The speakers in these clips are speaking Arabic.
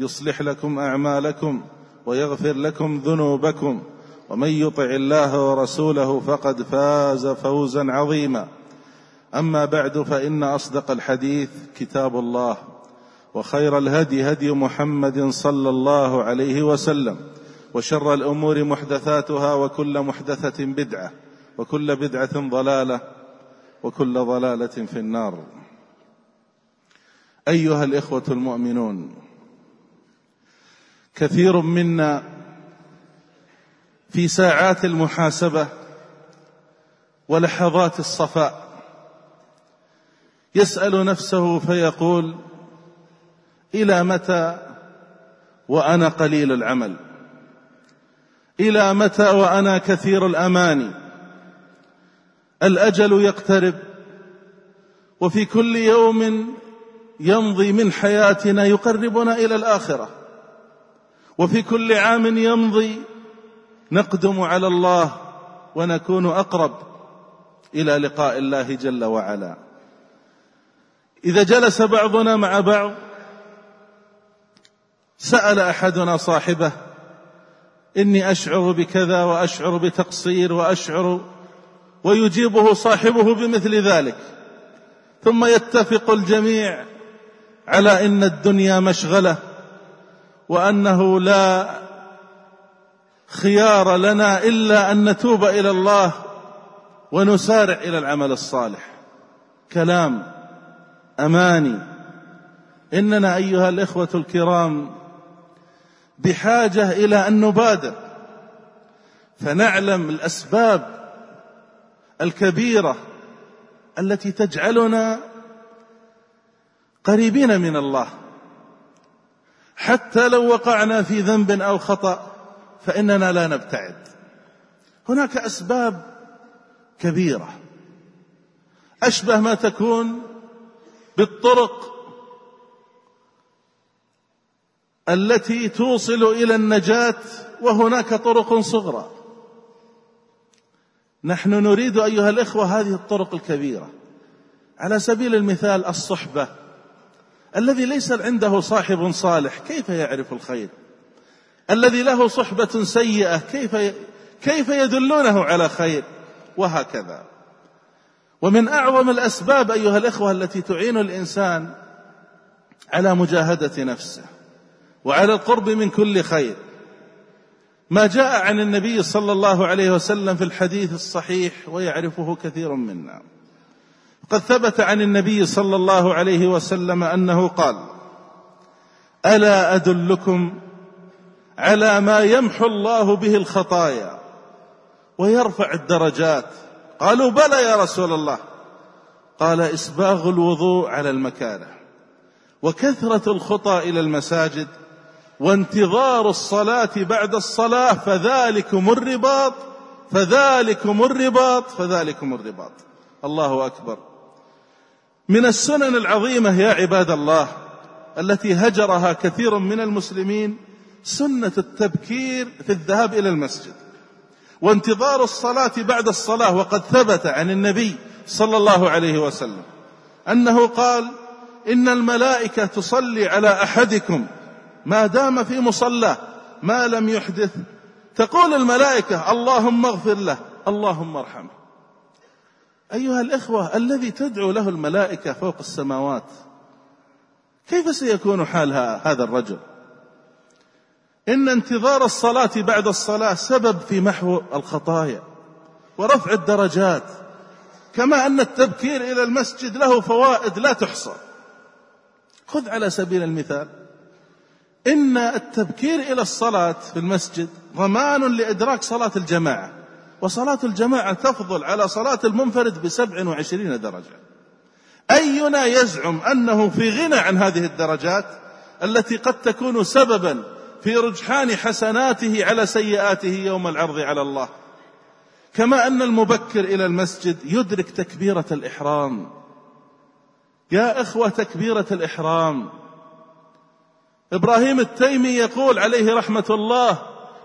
يصلح لكم أعمالكم ويغفر لكم ذنوبكم ومن يطع الله ورسوله فقد فاز فوزا عظيما. أما بعد فإن أصدق الحديث كتاب الله وخير الهدي هدي محمد صلى الله عليه وسلم وشر الأمور محدثاتها وكل محدثة بدعة وكل بدعة ضلالة وكل ضلالة في النار. أيها الإخوة المؤمنون كثير منا في ساعات المحاسبة ولحظات الصفاء. يسأل نفسه فيقول إلى متى وأنا قليل العمل؟ إلى متى وأنا كثير الأماني؟ الأجل يقترب وفي كل يوم يمضي من حياتنا يقربنا إلى الآخرة. وفي كل عام يمضي نقدم على الله ونكون أقرب إلى لقاء الله جل وعلا. إذا جلس بعضنا مع بعض سأل أحدنا صاحبه إني أشعر بكذا وأشعر بتقصير وأشعر ويجيبه صاحبه بمثل ذلك. ثم يتفق الجميع على إن الدنيا مشغلة وأنه لا خيار لنا إلا أن نتوب إلى الله ونسارع إلى العمل الصالح. كلام أماني. إننا أيها الإخوة الكرام بحاجة إلى أن نبادر فنعلم الأسباب الكبيرة التي تجعلنا قريبين من الله. حتى لو وقعنا في ذنب أو خطأ فإننا لا نبتعد. هناك أسباب كبيرة. أشبه ما تكون بالطرق التي توصل إلى النجاة وهناك طرق صغرى. نحن نريد أيها الإخوة هذه الطرق الكبيرة. على سبيل المثال الصحبة. الذي ليس عنده صاحب صالح كيف يعرف الخير؟ الذي له صحبة سيئة كيف كيف يدلونه على خير؟ وهكذا. ومن أعظم الأسباب أيها الإخوة التي تعين الإنسان على مجاهدة نفسه وعلى القرب من كل خير. ما جاء عن النبي صلى الله عليه وسلم في الحديث الصحيح ويعرفه كثير منا. قد ثبت عن النبي صلى الله عليه وسلم أنه قال ألا أدلكم على ما يمحو الله به الخطايا ويرفع الدرجات؟ قالوا بلى يا رسول الله. قال إسباغ الوضوء على المكاره وكثرة الخطى إلى المساجد وانتظار الصلاة بعد الصلاة فذلكم الرباط فذلكم الرباط فذلكم الرباط. الله أكبر. من السنن العظيمة يا عباد الله التي هجرها كثير من المسلمين سنة التبكير في الذهاب إلى المسجد. وانتظار الصلاة بعد الصلاة وقد ثبت عن النبي صلى الله عليه وسلم أنه قال إن الملائكة تصلي على أحدكم ما دام في مصلاه ما لم يحدث. تقول الملائكة اللهم اغفر له اللهم ارحمه. أيها الإخوة الذي تدعو له الملائكة فوق السماوات كيف سيكون حال هذا الرجل؟ إن انتظار الصلاة بعد الصلاة سبب في محو الخطايا ورفع الدرجات كما أن التبكير إلى المسجد له فوائد لا تحصى. خذ على سبيل المثال إن التبكير إلى الصلاة في المسجد ضمان لإدراك صلاة الجماعة. وصلاة الجماعة تفضل على صلاة المنفرد بسبع وعشرين درجة. أينا يزعم أنه في غنى عن هذه الدرجات التي قد تكون سببا في رجحان حسناته على سيئاته يوم العرض على الله. كما أن المبكر إلى المسجد يدرك تكبيرة الإحرام. يا إخوة تكبيرة الإحرام. إبراهيم التيمي يقول عليه رحمة الله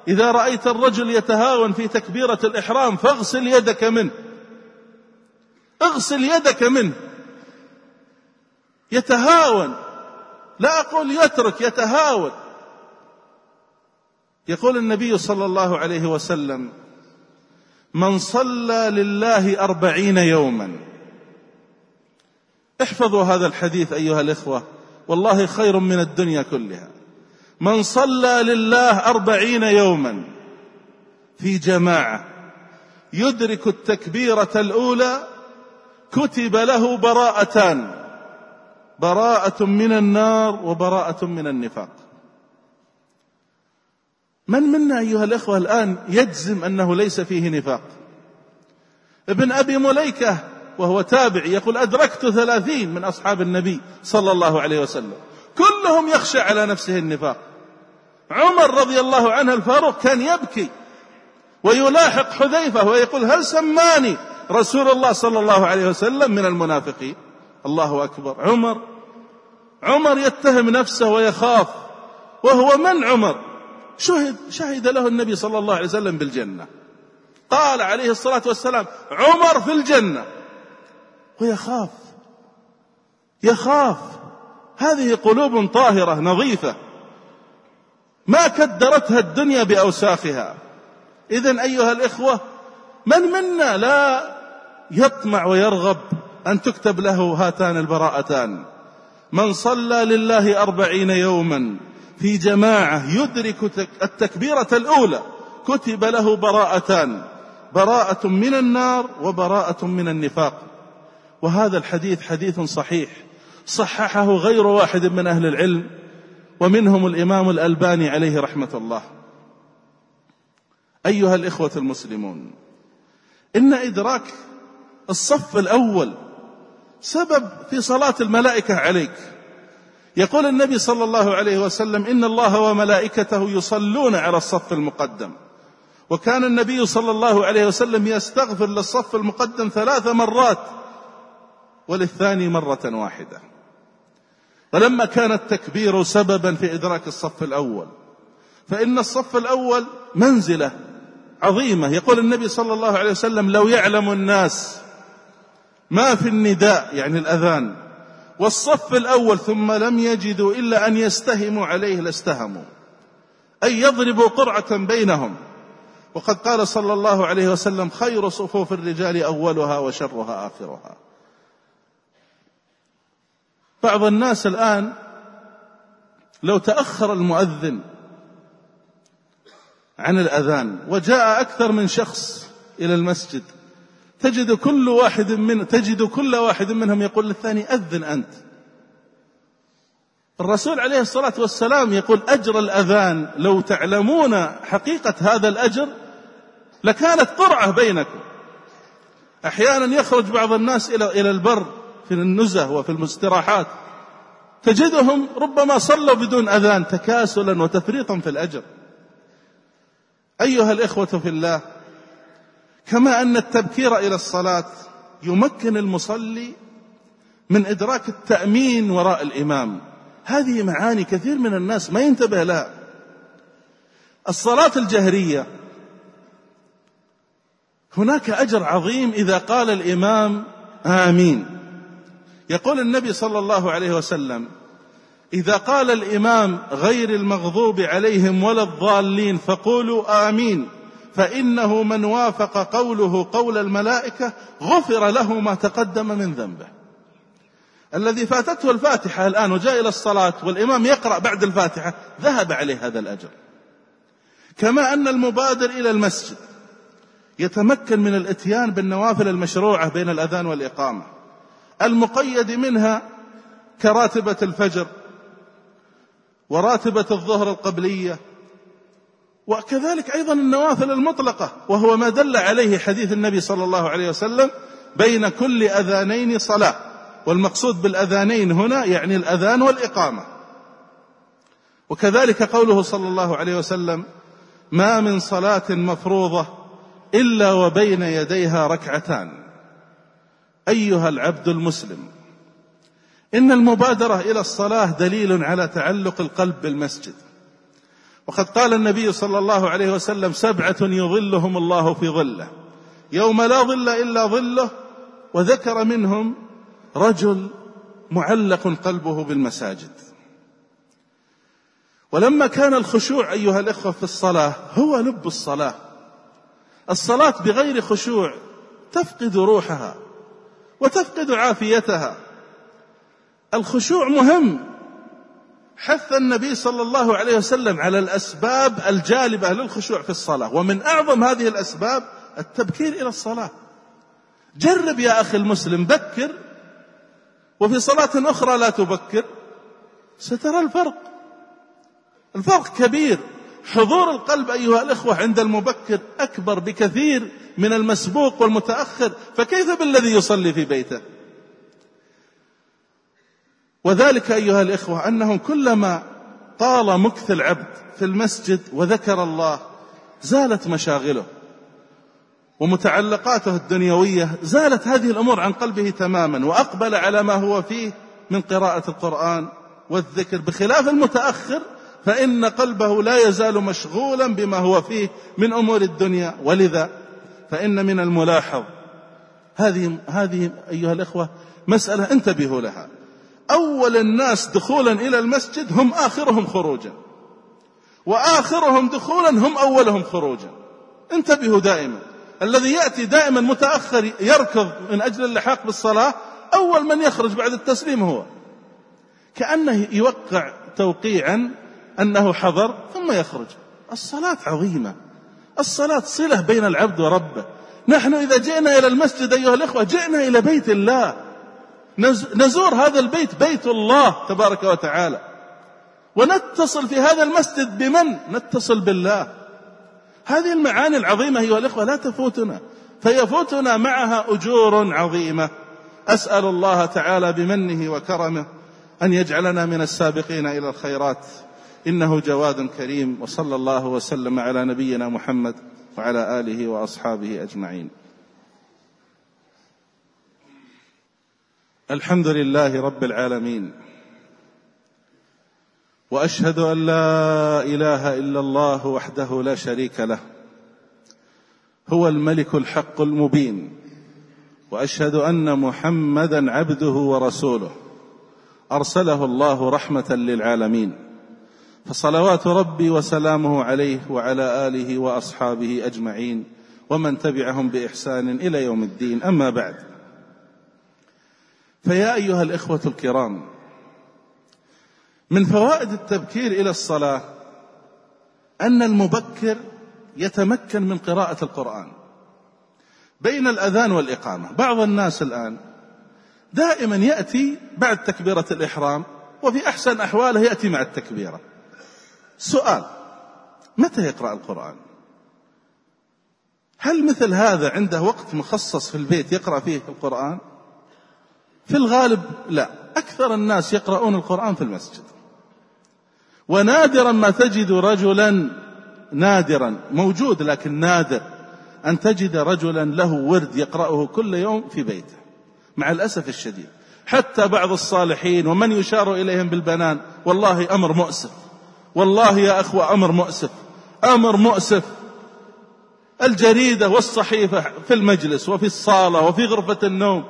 إذا رأيت الرجل يتهاون في تكبيرة الإحرام فاغسل يدك منه. اغسل يدك منه. يتهاون. لا أقول يترك يتهاون. يقول النبي صلى الله عليه وسلم من صلى لله أربعين يوما. احفظوا هذا الحديث أيها الإخوة. والله خير من الدنيا كلها. من صلى لله أربعين يوما في جماعة يدرك التكبيرة الأولى كتب له براءتان براءة من النار وبراءة من النفاق. من منا أيها الأخوة الآن يجزم أنه ليس فيه نفاق؟ ابن أبي مليكة وهو تابع يقول أدركت ثلاثين من أصحاب النبي صلى الله عليه وسلم كلهم يخشى على نفسه النفاق. عمر رضي الله عنه الفاروق كان يبكي ويلاحق حذيفة ويقول هل سماني رسول الله صلى الله عليه وسلم من المنافقين؟ الله أكبر. عمر عمر يتهم نفسه ويخاف وهو من عمر؟ شهد شهد له النبي صلى الله عليه وسلم بالجنة. قال عليه الصلاة والسلام عمر في الجنة. ويخاف يخاف. هذه قلوب طاهرة نظيفة. ما كدرتها الدنيا بأوساخها. إذا أيها الإخوة من منا لا يطمع ويرغب أن تكتب له هاتان البراءتان؟ من صلى لله أربعين يوما في جماعة يدرك التكبيرة الأولى كتب له براءتان. براءة من النار وبراءة من النفاق. وهذا الحديث حديث صحيح. صححه غير واحد من أهل العلم. ومنهم الإمام الألباني عليه رحمة الله. أيها الإخوة المسلمون إن إدراك الصف الأول سبب في صلاة الملائكة عليك. يقول النبي صلى الله عليه وسلم إن الله وملائكته يصلون على الصف المقدم. وكان النبي صلى الله عليه وسلم يستغفر للصف المقدم ثلاث مرات وللثاني مرة واحدة. فلما كان التكبير سببا في إدراك الصف الأول فإن الصف الأول منزلة عظيمة. يقول النبي صلى الله عليه وسلم لو يعلم الناس ما في النداء يعني الأذان والصف الأول ثم لم يجدوا إلا أن يستهموا عليه لاستهموا أي يضربوا قرعة بينهم. وقد قال صلى الله عليه وسلم خير صفوف الرجال أولها وشرها آخرها. بعض الناس الآن لو تأخر المؤذن عن الأذان وجاء أكثر من شخص إلى المسجد تجد كل واحد من تجد كل واحد منهم يقول للثاني أذن أنت. الرسول عليه الصلاة والسلام يقول أجر الأذان لو تعلمون حقيقة هذا الأجر لكانت قرعة بينكم. أحيانا يخرج بعض الناس إلى إلى البر في النزه وفي الاستراحات تجدهم ربما صلوا بدون أذان تكاسلا وتفريطا في الأجر. أيها الإخوة في الله كما أن التبكير إلى الصلاة يمكن المصلي من إدراك التأمين وراء الإمام. هذه معاني كثير من الناس ما ينتبه لها. الصلاة الجهرية هناك أجر عظيم إذا قال الإمام آمين. يقول النبي صلى الله عليه وسلم إذا قال الإمام غير المغضوب عليهم ولا الضالين فقولوا آمين فإنه من وافق قوله قول الملائكة غفر له ما تقدم من ذنبه. الذي فاتته الفاتحة الآن وجاء إلى الصلاة والإمام يقرأ بعد الفاتحة ذهب عليه هذا الأجر. كما أن المبادر إلى المسجد يتمكن من الإتيان بالنوافل المشروعة بين الأذان والإقامة. المقيد منها كراتبة الفجر وراتبة الظهر القبلية وكذلك أيضا النوافل المطلقة وهو ما دل عليه حديث النبي صلى الله عليه وسلم بين كل أذانين صلاة والمقصود بالأذانين هنا يعني الأذان والإقامة. وكذلك قوله صلى الله عليه وسلم ما من صلاة مفروضة إلا وبين يديها ركعتان أيها العبد المسلم إن المبادرة إلى الصلاة دليل على تعلق القلب بالمسجد. وقد قال النبي صلى الله عليه وسلم سبعة يظلهم الله في ظله يوم لا ظل إلا ظله وذكر منهم رجل معلق قلبه بالمساجد. ولما كان الخشوع أيها الإخوة في الصلاة هو لب الصلاة. الصلاة بغير خشوع تفقد روحها. وتفقد عافيتها. الخشوع مهم. حث النبي صلى الله عليه وسلم على الأسباب الجالبة للخشوع في الصلاة ومن أعظم هذه الأسباب التبكير إلى الصلاة. جرب يا أخي المسلم بكر وفي صلاة أخرى لا تبكر سترى الفرق. الفرق كبير. حضور القلب أيها الإخوة عند المبكر أكبر بكثير. من المسبوق والمتأخر فكيف بالذي يصلي في بيته؟ وذلك أيها الإخوة أنه كلما طال مكث العبد في المسجد وذكر الله زالت مشاغله ومتعلقاته الدنيوية زالت هذه الأمور عن قلبه تماما وأقبل على ما هو فيه من قراءة القرآن والذكر. بخلاف المتأخر فإن قلبه لا يزال مشغولا بما هو فيه من أمور الدنيا. ولذا فإن من الملاحظ. هذه هذه أيها الإخوة مسألة انتبهوا لها. أول الناس دخولا إلى المسجد هم آخرهم خروجا. وآخرهم دخولا هم أولهم خروجا. انتبهوا دائما. الذي يأتي دائما متأخر يركض من أجل اللحاق بالصلاة أول من يخرج بعد التسليم هو. كأنه يوقع توقيعا أنه حضر ثم يخرج. الصلاة عظيمة. الصلاة صلة بين العبد وربه نحن إذا جئنا إلى المسجد أيها الإخوة جئنا إلى بيت الله. نزور هذا البيت بيت الله تبارك وتعالى. ونتصل في هذا المسجد بمن؟ نتصل بالله. هذه المعاني العظيمة أيها الإخوة لا تفوتنا. فيفوتنا معها أجور عظيمة. أسأل الله تعالى بمنه وكرمه أن يجعلنا من السابقين إلى الخيرات. إنه جواد كريم وصلى الله وسلم على نبينا محمد وعلى آله وأصحابه أجمعين. الحمد لله رب العالمين. وأشهد أن لا إله إلا الله وحده لا شريك له. هو الملك الحق المبين. وأشهد أن محمدا عبده ورسوله. أرسله الله رحمة للعالمين. فصلوات ربي وسلامه عليه وعلى آله وأصحابه أجمعين ومن تبعهم بإحسان إلى يوم الدين. أما بعد فيا أيها الإخوة الكرام من فوائد التبكير إلى الصلاة أن المبكر يتمكن من قراءة القرآن بين الأذان والإقامة. بعض الناس الآن دائما يأتي بعد تكبيرة الإحرام وفي أحسن أحواله يأتي مع التكبيرة. سؤال متى يقرأ القرآن؟ هل مثل هذا عنده وقت مخصص في البيت يقرأ فيه القرآن؟ في الغالب لا أكثر الناس يقرؤون القرآن في المسجد. ونادرا ما تجد رجلا نادرا موجود لكن نادر أن تجد رجلا له ورد يقرأه كل يوم في بيته مع الأسف الشديد. حتى بعض الصالحين ومن يشار إليهم بالبنان والله أمر مؤسف. والله يا أخوة أمر مؤسف أمر مؤسف. الجريدة والصحيفة في المجلس وفي الصالة وفي غرفة النوم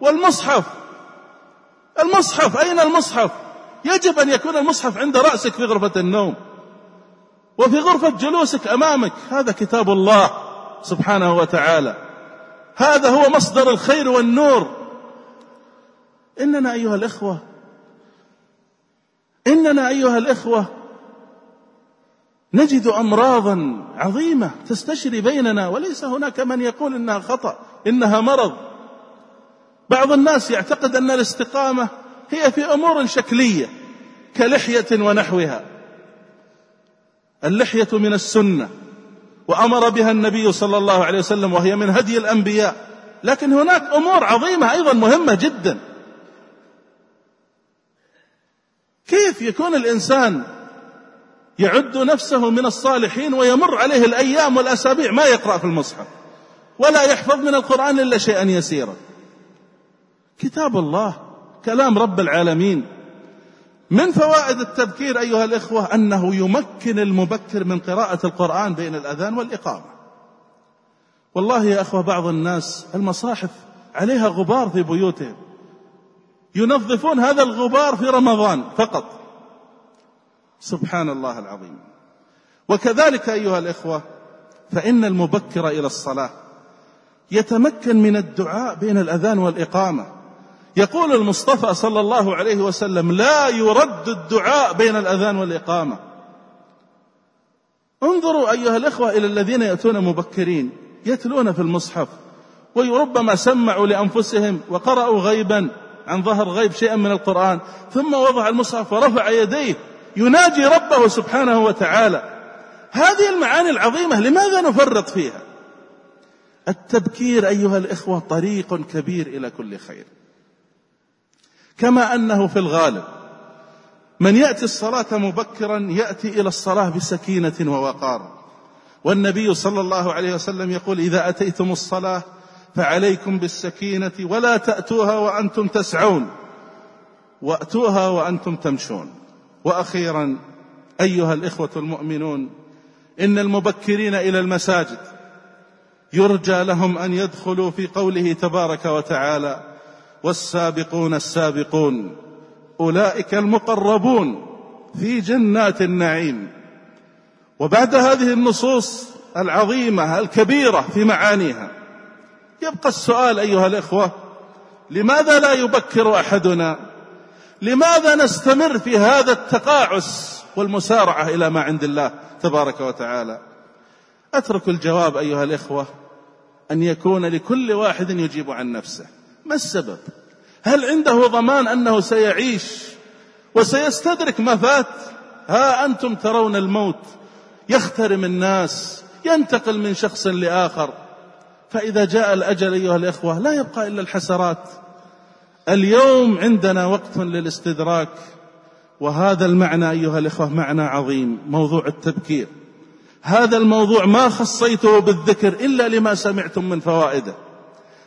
والمصحف. المصحف أين المصحف؟ يجب أن يكون المصحف عند رأسك في غرفة النوم وفي غرفة جلوسك أمامك. هذا كتاب الله سبحانه وتعالى. هذا هو مصدر الخير والنور. إننا أيها الإخوة إننا أيها الإخوة نجد أمراضا عظيمة تستشري بيننا وليس هناك من يقول إنها خطأ إنها مرض. بعض الناس يعتقد أن الاستقامة هي في أمور شكلية كلحية ونحوها. اللحية من السنة وأمر بها النبي صلى الله عليه وسلم وهي من هدي الأنبياء. لكن هناك أمور عظيمة أيضا مهمة جدا. كيف يكون الإنسان يعد نفسه من الصالحين ويمر عليه الأيام والأسابيع ما يقرأ في المصحف ولا يحفظ من القرآن إلا شيئا يسيرا. كتاب الله كلام رب العالمين. من فوائد التبكير أيها الإخوة؟ أنه يمكن المبكر من قراءة القرآن بين الأذان والإقامة. والله يا أخوة بعض الناس المصاحف عليها غبار في بيوتهم ينظفون هذا الغبار في رمضان فقط. سبحان الله العظيم. وكذلك أيها الإخوة فإن المبكر إلى الصلاة يتمكن من الدعاء بين الأذان والإقامة. يقول المصطفى صلى الله عليه وسلم لا يرد الدعاء بين الأذان والإقامة. انظروا أيها الإخوة إلى الذين يأتون مبكرين يتلون في المصحف وربما سمعوا لأنفسهم وقرأوا غيبا عن ظهر غيب شيئا من القرآن ثم وضع المصحف ورفع يديه يناجي ربه سبحانه وتعالى. هذه المعاني العظيمة لماذا نفرط فيها؟ التبكير أيها الإخوة طريق كبير إلى كل خير. كما أنه في الغالب من يأتي الصلاة مبكرا يأتي إلى الصلاة بسكينة ووقار. والنبي صلى الله عليه وسلم يقول إذا أتيتم الصلاة فعليكم بالسكينة ولا تأتوها وأنتم تسعون. وأتوها وأنتم تمشون. وأخيرا أيها الإخوة المؤمنون إن المبكرين إلى المساجد. يرجى لهم أن يدخلوا في قوله تبارك وتعالى والسابقون السابقون أولئك المقربون في جنات النعيم. وبعد هذه النصوص العظيمة الكبيرة في معانيها يبقى السؤال أيها الإخوة لماذا لا يبكر أحدنا؟ لماذا نستمر في هذا التقاعس والمسارعة إلى ما عند الله تبارك وتعالى؟ أترك الجواب أيها الإخوة أن يكون لكل واحد يجيب عن نفسه. ما السبب؟ هل عنده ضمان أنه سيعيش وسيستدرك ما فات ها أنتم ترون الموت يخترم الناس ينتقل من شخص لآخر. فإذا جاء الأجل أيها الإخوة لا يبقى إلا الحسرات. اليوم عندنا وقت للاستدراك وهذا المعنى أيها الإخوة معنى عظيم موضوع التبكير. هذا الموضوع ما خصيته بالذكر إلا لما سمعتم من فوائده.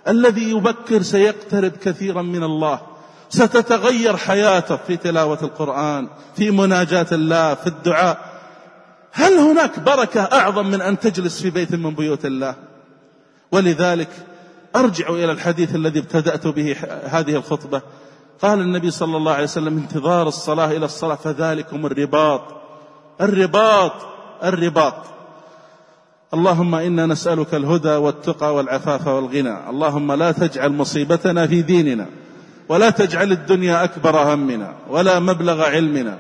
الذي يبكر سيقترب كثيرا من الله. ستتغير حياته في تلاوة القرآن في مناجاة الله في الدعاء. هل هناك بركة أعظم من أن تجلس في بيت من بيوت الله؟ ولذلك أرجع إلى الحديث الذي ابتدأت به هذه الخطبة. قال النبي صلى الله عليه وسلم انتظار الصلاة إلى الصلاة فذلكم الرباط. الرباط الرباط. اللهم إنا نسألك الهدى والتقى والعفاف والغنى. اللهم لا تجعل مصيبتنا في ديننا ولا تجعل الدنيا أكبر همنا ولا مبلغ علمنا.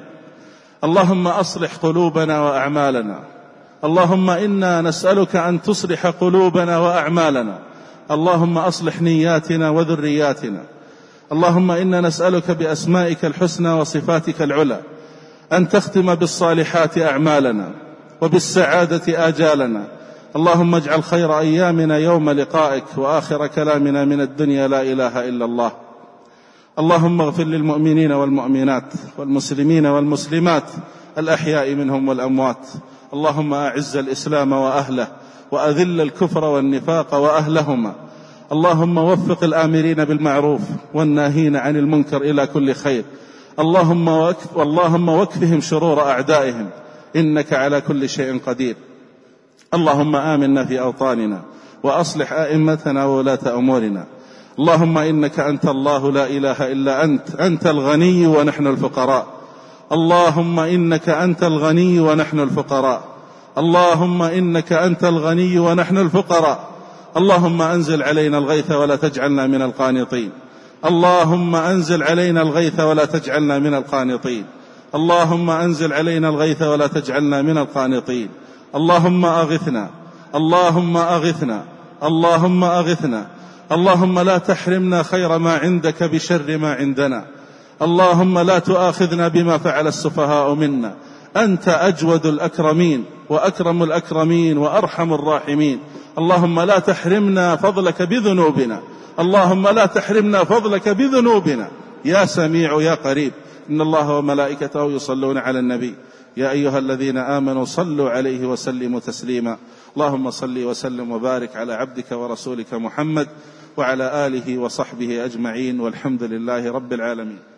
اللهم أصلح قلوبنا وأعمالنا. اللهم إنا نسألك أن تصلح قلوبنا وأعمالنا. اللهم أصلح نياتنا وذرياتنا. اللهم إنا نسألك بأسمائك الحسنى وصفاتك العلى أن تختم بالصالحات أعمالنا وبالسعادة آجالنا. اللهم اجعل خير أيامنا يوم لقائك وآخر كلامنا من الدنيا لا إله إلا الله. اللهم اغفر للمؤمنين والمؤمنات والمسلمين والمسلمات الأحياء منهم والأموات. اللهم أعز الإسلام وأهله. وأذل الكفر والنفاق وأهلهما. اللهم وفق الآمرين بالمعروف والناهين عن المنكر إلى كل خير. اللهم وكف اللهم وكفهم شرور أعدائهم. إنك على كل شيء قدير. اللهم آمنا في أوطاننا وأصلح أئمتنا وولاة أمورنا. اللهم إنك أنت الله لا إله إلا أنت أنت الغني ونحن الفقراء. اللهم إنك أنت الغني ونحن الفقراء. اللهم إنك أنت الغني ونحن الفقراء. اللهم أنزل علينا الغيث ولا تجعلنا من القانطين. اللهم أنزل علينا الغيث ولا تجعلنا من القانطين. اللهم أنزل علينا الغيث ولا تجعلنا من القانطين. اللهم أغثنا. اللهم أغثنا. اللهم أغثنا. اللهم لا تحرمنا خير ما عندك بشر ما عندنا. اللهم لا تؤاخذنا بما فعل السفهاء منا. أنت أجود الأكرمين وأكرم الأكرمين وأرحم الراحمين. اللهم لا تحرمنا فضلك بذنوبنا. اللهم لا تحرمنا فضلك بذنوبنا. يا سميع يا قريب. إن الله وملائكته يصلون على النبي. يا أيها الذين آمنوا صلوا عليه وسلموا تسليما. اللهم صل وسلم وبارك على عبدك ورسولك محمد وعلى آله وصحبه أجمعين. والحمد لله رب العالمين.